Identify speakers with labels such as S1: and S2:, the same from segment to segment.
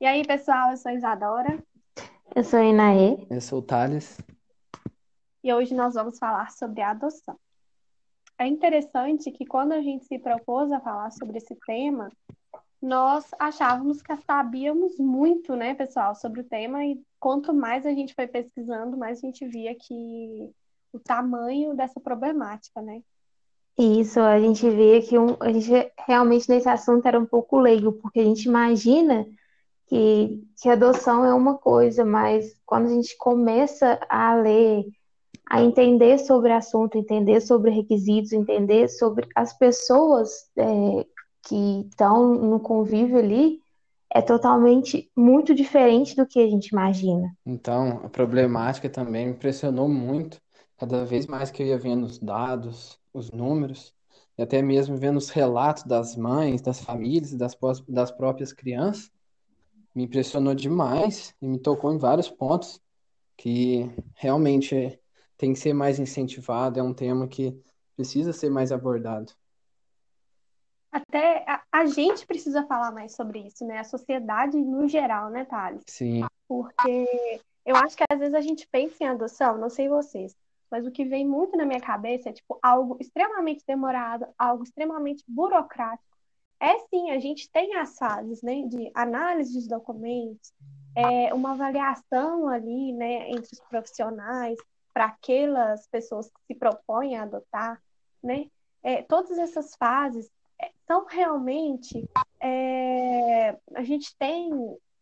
S1: E aí, pessoal, eu sou Isadora
S2: Eu sou a Inaê.
S3: Eu sou o Thales.
S1: e hoje nós vamos falar sobre a adoção. É interessante que quando a gente se propôs a falar sobre esse tema, nós achávamos que sabíamos muito, né, pessoal, sobre o tema, e quanto mais a gente foi pesquisando, mais a gente via que o tamanho dessa problemática, né?
S2: E isso, a gente vê que um, a gente realmente nesse assunto era um pouco leigo, porque a gente imagina que, que adoção é uma coisa, mas quando a gente começa a ler, a entender sobre assunto, entender sobre requisitos, entender sobre as pessoas é, que estão no convívio ali, é totalmente muito diferente do que a gente imagina.
S3: Então, a problemática também me impressionou muito. Cada vez mais que eu ia vendo os dados, os números, e até mesmo vendo os relatos das mães, das famílias, das, das próprias crianças, me impressionou demais e me tocou em vários pontos que realmente tem que ser mais incentivado, é um tema que precisa ser mais abordado.
S1: Até a, a gente precisa falar mais sobre isso, né? A sociedade no geral, né, Thales?
S3: Sim,
S1: Porque eu acho que às vezes a gente pensa em adoção, não sei vocês, mas o que vem muito na minha cabeça é tipo algo extremamente demorado, algo extremamente burocrático. É sim, a gente tem as fases, né, de análise dos documentos, é uma avaliação ali, né, entre os profissionais para aquelas pessoas que se propõem a adotar, né? É, todas essas fases é, são realmente é, a gente tem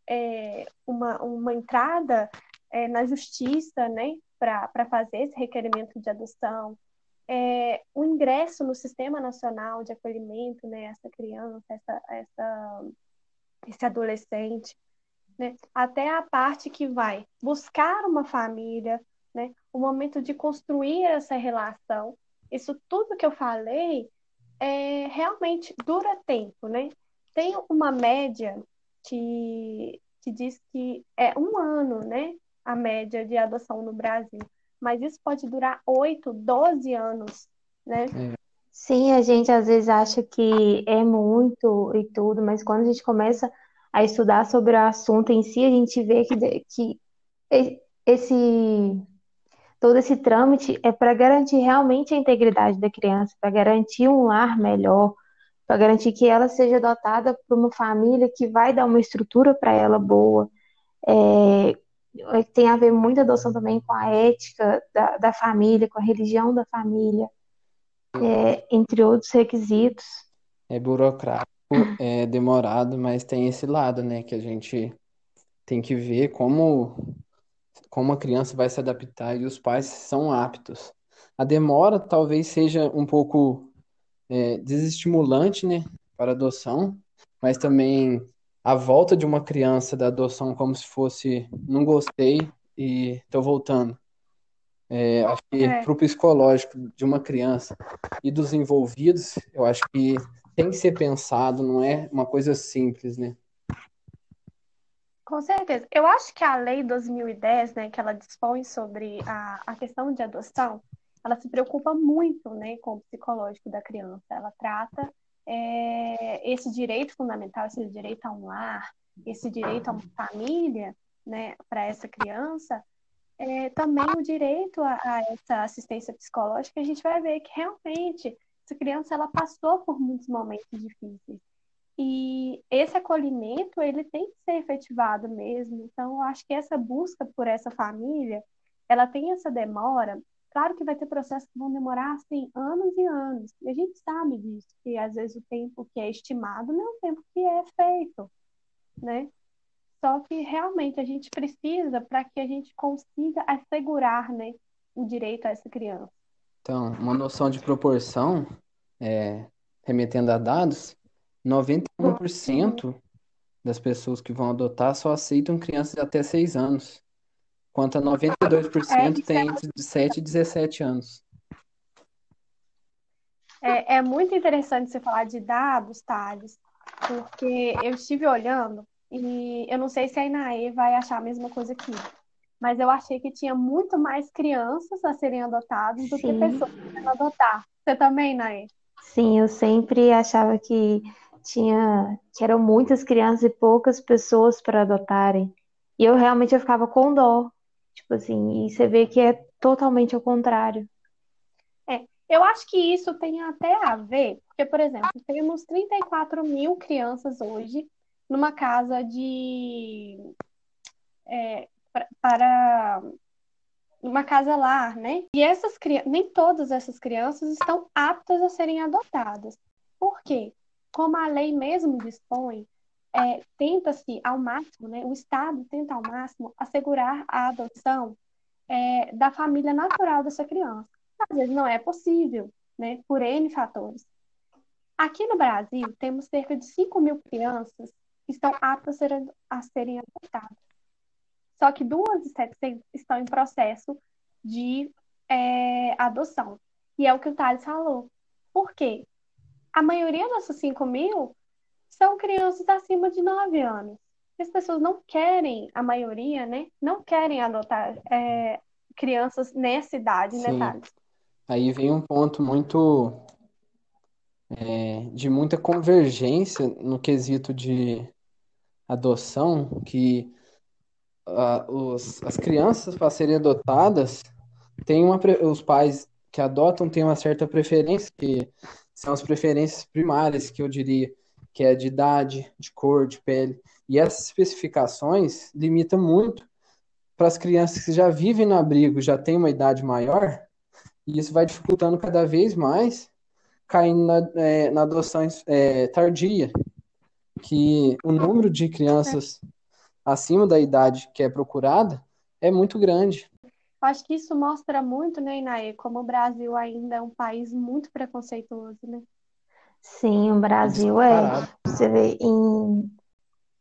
S1: é, uma, uma entrada é, na justiça, né, para fazer esse requerimento de adoção, é, o ingresso no Sistema Nacional de Acolhimento, né, essa criança, essa, essa, esse adolescente, né, até a parte que vai buscar uma família, né, o momento de construir essa relação. Isso tudo que eu falei é, realmente dura tempo, né? Tem uma média que, que diz que é um ano, né? A média de adoção no Brasil. Mas isso pode durar 8, 12 anos, né?
S2: Sim, a gente às vezes acha que é muito e tudo, mas quando a gente começa a estudar sobre o assunto em si, a gente vê que, que esse todo esse trâmite é para garantir realmente a integridade da criança, para garantir um lar melhor, para garantir que ela seja adotada por uma família que vai dar uma estrutura para ela boa. É, é tem a ver muito a adoção também com a ética da, da família, com a religião da família, é, entre outros requisitos.
S3: é burocrático, é demorado, mas tem esse lado, né, que a gente tem que ver como como a criança vai se adaptar e os pais são aptos. A demora talvez seja um pouco é, desestimulante, né, para adoção, mas também a volta de uma criança da adoção como se fosse não gostei e estou voltando. É, acho que
S1: É.
S3: para o psicológico de uma criança e dos envolvidos, eu acho que tem que ser pensado, não é uma coisa simples, né?
S1: Com certeza. Eu acho que a Lei 2010, né, que ela dispõe sobre a, a questão de adoção, ela se preocupa muito, né, com o psicológico da criança. Ela trata é, esse direito fundamental, esse direito a um lar, esse direito a uma família, né, para essa criança, é, também o direito a, a essa assistência psicológica. A gente vai ver que realmente essa criança ela passou por muitos momentos difíceis. E esse acolhimento, ele tem que ser efetivado mesmo. Então, eu acho que essa busca por essa família, ela tem essa demora. Claro que vai ter processos que vão demorar, assim, anos e anos. E a gente sabe disso, que às vezes o tempo que é estimado não é o tempo que é feito, né? Só que realmente a gente precisa para que a gente consiga assegurar, né, o direito a essa criança.
S3: Então, uma noção de proporção, é, remetendo a dados, 91% das pessoas que vão adotar só aceitam crianças de até 6 anos, enquanto a 92% tem entre 7 e 17 anos.
S1: É, é muito interessante você falar de dados, Thales, porque eu estive olhando e eu não sei se a Inaê vai achar a mesma coisa que eu, mas eu achei que tinha muito mais crianças a serem adotadas do que
S2: Sim.
S1: pessoas querendo adotar. Você também, Inaê?
S2: Sim, eu sempre achava que tinha que eram muitas crianças e poucas pessoas para adotarem. E eu realmente eu ficava com dó. Tipo assim, e você vê que é totalmente ao contrário.
S1: É, eu acho que isso tem até a ver, porque, por exemplo, temos 34 mil crianças hoje numa casa de. É, para uma casa lá, né? E essas crianças, nem todas essas crianças estão aptas a serem adotadas. Por quê? Como a lei mesmo dispõe, é, tenta-se ao máximo, né? O Estado tenta ao máximo assegurar a adoção é, da família natural dessa criança. Às vezes não é possível, né? Por N fatores. Aqui no Brasil, temos cerca de 5 mil crianças que estão aptas a serem, a serem adotadas. Só que 2.700 estão em processo de é, adoção. E é o que o Thales falou. Por quê? A maioria dessas 5 mil são crianças acima de 9 anos. As pessoas não querem, a maioria, né? Não querem adotar é, crianças nessa idade, né,
S3: Sim.
S1: Thales?
S3: Aí vem um ponto muito é, de muita convergência no quesito de adoção, que uh, os, as crianças para serem adotadas têm uma os pais que adotam têm uma certa preferência, que são as preferências primárias, que eu diria, que é de idade, de cor, de pele. E essas especificações limitam muito para as crianças que já vivem no abrigo, já têm uma idade maior, e isso vai dificultando cada vez mais, caindo na, é, na adoção é, tardia, que o número de crianças acima da idade que é procurada é muito grande.
S1: Acho que isso mostra muito, né, Inaê, como o Brasil ainda é um país muito preconceituoso, né?
S2: Sim, o Brasil é. Você vê em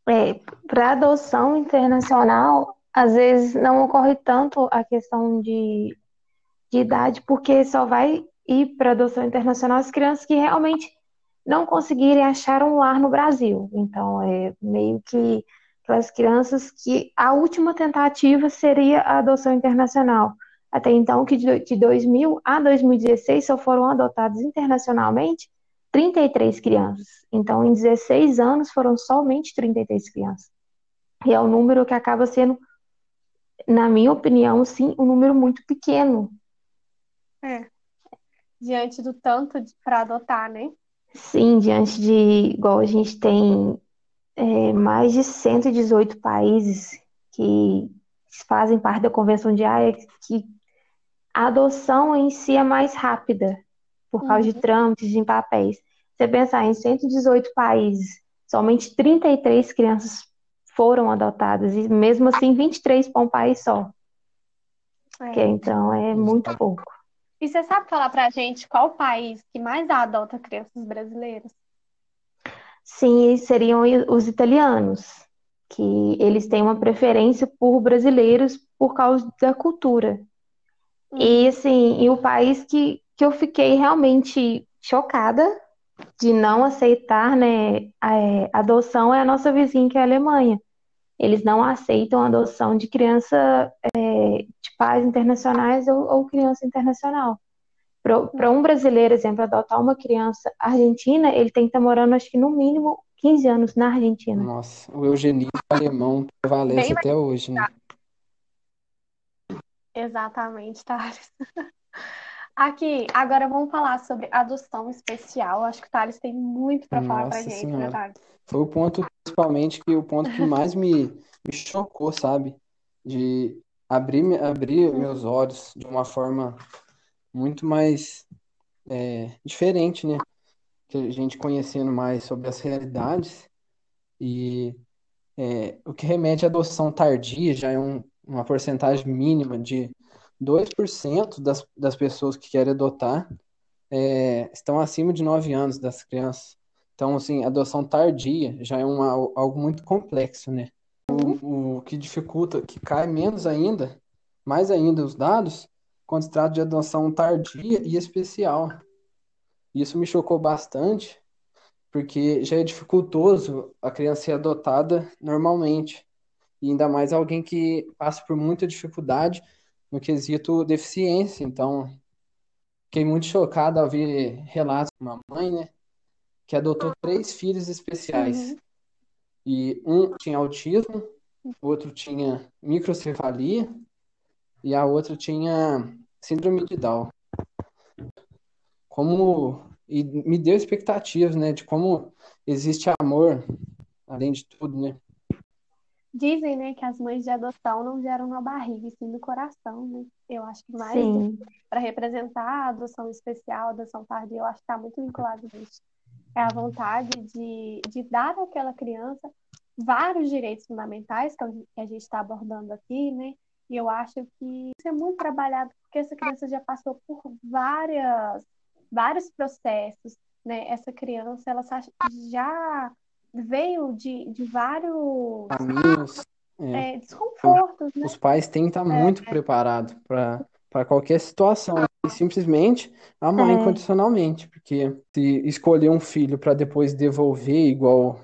S2: é, para adoção internacional, às vezes não ocorre tanto a questão de, de idade, porque só vai ir para adoção internacional as crianças que realmente não conseguirem achar um lar no Brasil. Então, é meio que aquelas crianças que a última tentativa seria a adoção internacional. Até então, que de 2000 a 2016 só foram adotadas internacionalmente 33 crianças. Então, em 16 anos, foram somente 33 crianças. E é um número que acaba sendo, na minha opinião, sim, um número muito pequeno.
S1: É. Diante do tanto para adotar, né?
S2: Sim, diante de, igual a gente tem é, mais de 118 países que fazem parte da Convenção de Haia, que a adoção em si é mais rápida, por causa uhum. de trâmites em papéis. Você pensar em 118 países, somente 33 crianças foram adotadas, e mesmo assim 23 para um país só. É. Que, então é muito pouco.
S1: E você sabe falar pra gente qual país que mais adota crianças brasileiras?
S2: Sim, seriam os italianos, que eles têm uma preferência por brasileiros por causa da cultura. Hum. E assim, e o país que, que eu fiquei realmente chocada de não aceitar né, a, é, adoção é a nossa vizinha, que é a Alemanha. Eles não aceitam a adoção de criança é, de pais internacionais ou, ou criança internacional. Para um brasileiro, exemplo, adotar uma criança argentina, ele tem que estar morando, acho que no mínimo 15 anos na Argentina.
S3: Nossa, o eugenismo alemão prevalece Bem até hoje, né?
S1: Exatamente, Thales. Aqui, agora vamos falar sobre adoção especial. Acho que o Thales tem muito para falar para gente, né, Thales?
S3: Foi o ponto, principalmente, que o ponto que mais me, me chocou, sabe? De abrir, abrir meus olhos de uma forma muito mais é, diferente, né? Que a gente conhecendo mais sobre as realidades e é, o que remete à adoção tardia já é um, uma porcentagem mínima de 2% das, das pessoas que querem adotar é, estão acima de 9 anos das crianças. Então, assim, adoção tardia já é uma, algo muito complexo, né? O, o que dificulta, que cai menos ainda, mais ainda os dados, quando se trata de adoção tardia e especial. Isso me chocou bastante, porque já é dificultoso a criança ser adotada normalmente. E ainda mais alguém que passa por muita dificuldade no quesito deficiência. Então, fiquei muito chocado ao ver relatos de uma mãe, né? que adotou três filhos especiais.
S1: Uhum.
S3: E um tinha autismo, o outro tinha microcefalia e a outra tinha síndrome de Down. Como e me deu expectativas, né, de como existe amor além de tudo, né?
S1: Dizem, né, que as mães de adoção não geram na barriga, e sim no coração, né? Eu acho que mais para representar a adoção especial, a adoção tardia, eu acho que está muito vinculado nisso. É a vontade de, de dar àquela criança vários direitos fundamentais que a gente está abordando aqui, né? E eu acho que isso é muito trabalhado porque essa criança já passou por várias, vários processos, né? Essa criança, ela já veio de, de vários
S3: Caminhos, é,
S1: é, desconfortos, né?
S3: os pais têm que estar
S1: É,
S3: muito preparados para para qualquer situação, e simplesmente a mãe
S2: é,
S3: incondicionalmente, porque se escolher um filho para depois devolver igual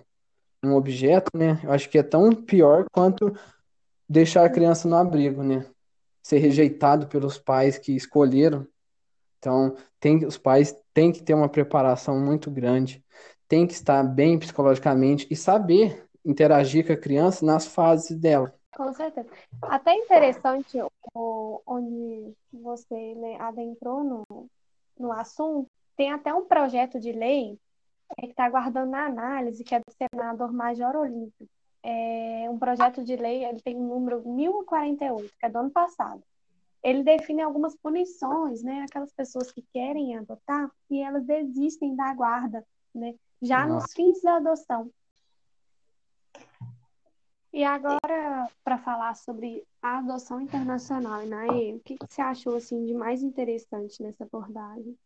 S3: um objeto, né? Eu acho que é tão pior quanto deixar a criança no abrigo, né? Ser rejeitado pelos pais que escolheram. Então, tem, os pais têm que ter uma preparação muito grande, tem que estar bem psicologicamente e saber interagir com a criança nas fases dela.
S1: Com certeza. Até interessante o, onde você né, adentrou no, no assunto, tem até um projeto de lei é, que está aguardando a análise, que é do senador Major Olímpio. É um projeto de lei, ele tem o número 1048, que é do ano passado. Ele define algumas punições, né? Aquelas pessoas que querem adotar e elas desistem da guarda, né? Já nos
S3: Nossa,
S1: fins da adoção. E agora, para falar sobre a adoção internacional, Inaê, o que que você achou assim de mais interessante nessa abordagem?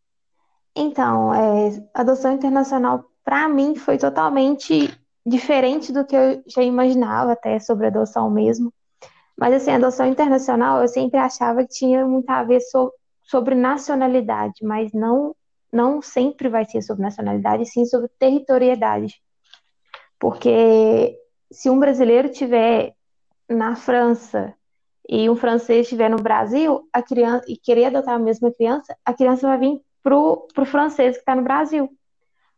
S2: Então, é, adoção internacional para mim foi totalmente diferente do que eu já imaginava até sobre adoção mesmo. Mas assim, adoção internacional eu sempre achava que tinha muito a ver so- sobre nacionalidade, mas não não sempre vai ser sobre nacionalidade, sim sobre territorialidade. Porque se um brasileiro tiver na França e um francês estiver no Brasil, a criança e querer adotar a mesma criança, a criança vai vir pro, pro francês que está no Brasil.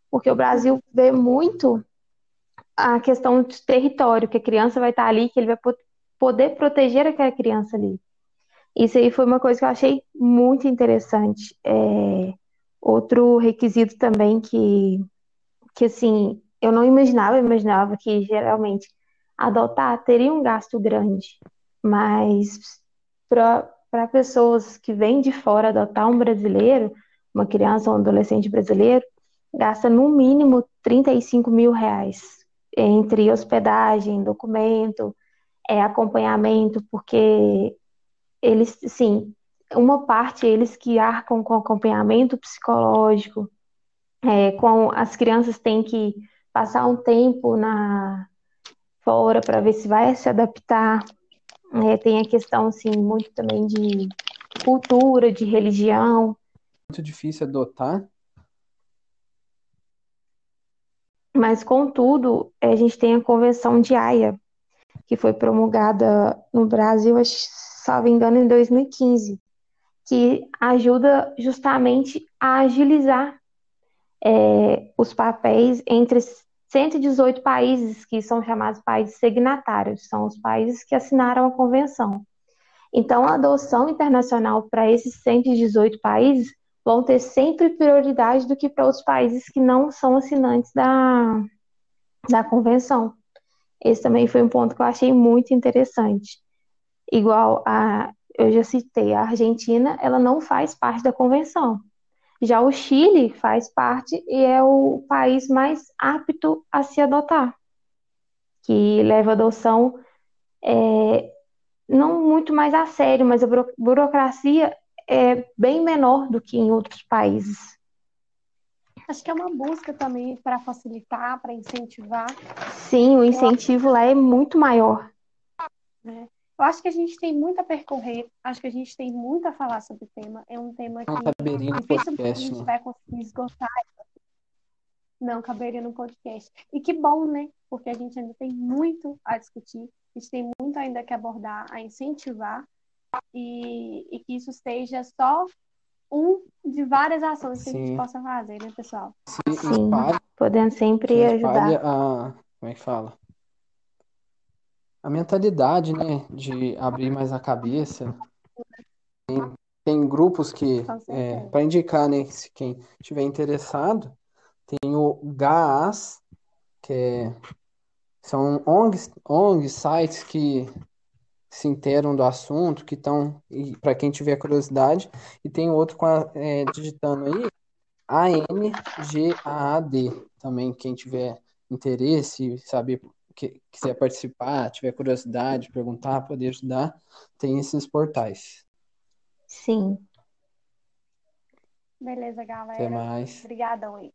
S2: Porque o Brasil vê muito a questão de território, que a criança vai estar ali, que ele vai po- poder proteger aquela criança ali. Isso aí foi uma coisa que eu achei muito interessante. É, outro requisito também que, que assim, eu não imaginava, eu imaginava que geralmente adotar teria um gasto grande, mas para pessoas que vêm de fora adotar um brasileiro, uma criança ou um adolescente brasileiro, gasta no mínimo 35 mil reais entre hospedagem, documento, é, acompanhamento, porque eles, sim, uma parte eles que arcam com acompanhamento psicológico, é, com as crianças têm que passar um tempo na fora para ver se vai se adaptar. É, tem a questão, assim, muito também de cultura, de religião,
S3: muito difícil adotar.
S2: mas contudo, a gente tem a Convenção de Haia, que foi promulgada no Brasil, salvo engano, em 2015, que ajuda justamente a agilizar é, os papéis entre 118 países que são chamados países signatários, são os países que assinaram a convenção. Então, a adoção internacional para esses 118 países vão ter sempre prioridade do que para outros países que não são assinantes da, da convenção. Esse também foi um ponto que eu achei muito interessante. Igual a, eu já citei, a Argentina, ela não faz parte da convenção. Já o Chile faz parte e é o país mais apto a se adotar, que leva a adoção é, não muito mais a sério, mas a buro- burocracia é bem menor do que em outros países.
S1: Acho que é uma busca também para facilitar, para incentivar,
S2: Sim, o incentivo lá é muito maior.
S1: né? Eu acho que a gente tem muito a percorrer, acho que a gente tem muito a falar sobre o tema. É um tema
S3: Não
S1: que
S3: caberia no
S1: dificilmente a gente
S3: né?
S1: vai conseguir esgotar. Não caberia no podcast. E que bom, né? Porque a gente ainda tem muito a discutir, a gente tem muito ainda que abordar, a incentivar, e, e que isso seja só um de várias ações que a gente
S3: Sim.
S1: possa fazer, né, pessoal?
S2: Sim,
S3: espalhe,
S2: podendo sempre ajudar.
S3: a, como é que fala? A mentalidade, né, de abrir mais a cabeça. Tem, tem grupos que, é, para indicar, né, se quem estiver interessado, tem o GAAS, que é, são ONGs, ONGs, sites que se inteiram do assunto, que estão, para quem tiver curiosidade, e tem outro com a, é, digitando aí, ANGAAD, também, quem tiver interesse, saber, que, quiser participar, tiver curiosidade, perguntar, poder ajudar, tem esses portais.
S2: Sim.
S1: Beleza,
S3: Até
S1: galera.
S3: mais.
S1: Obrigadão aí.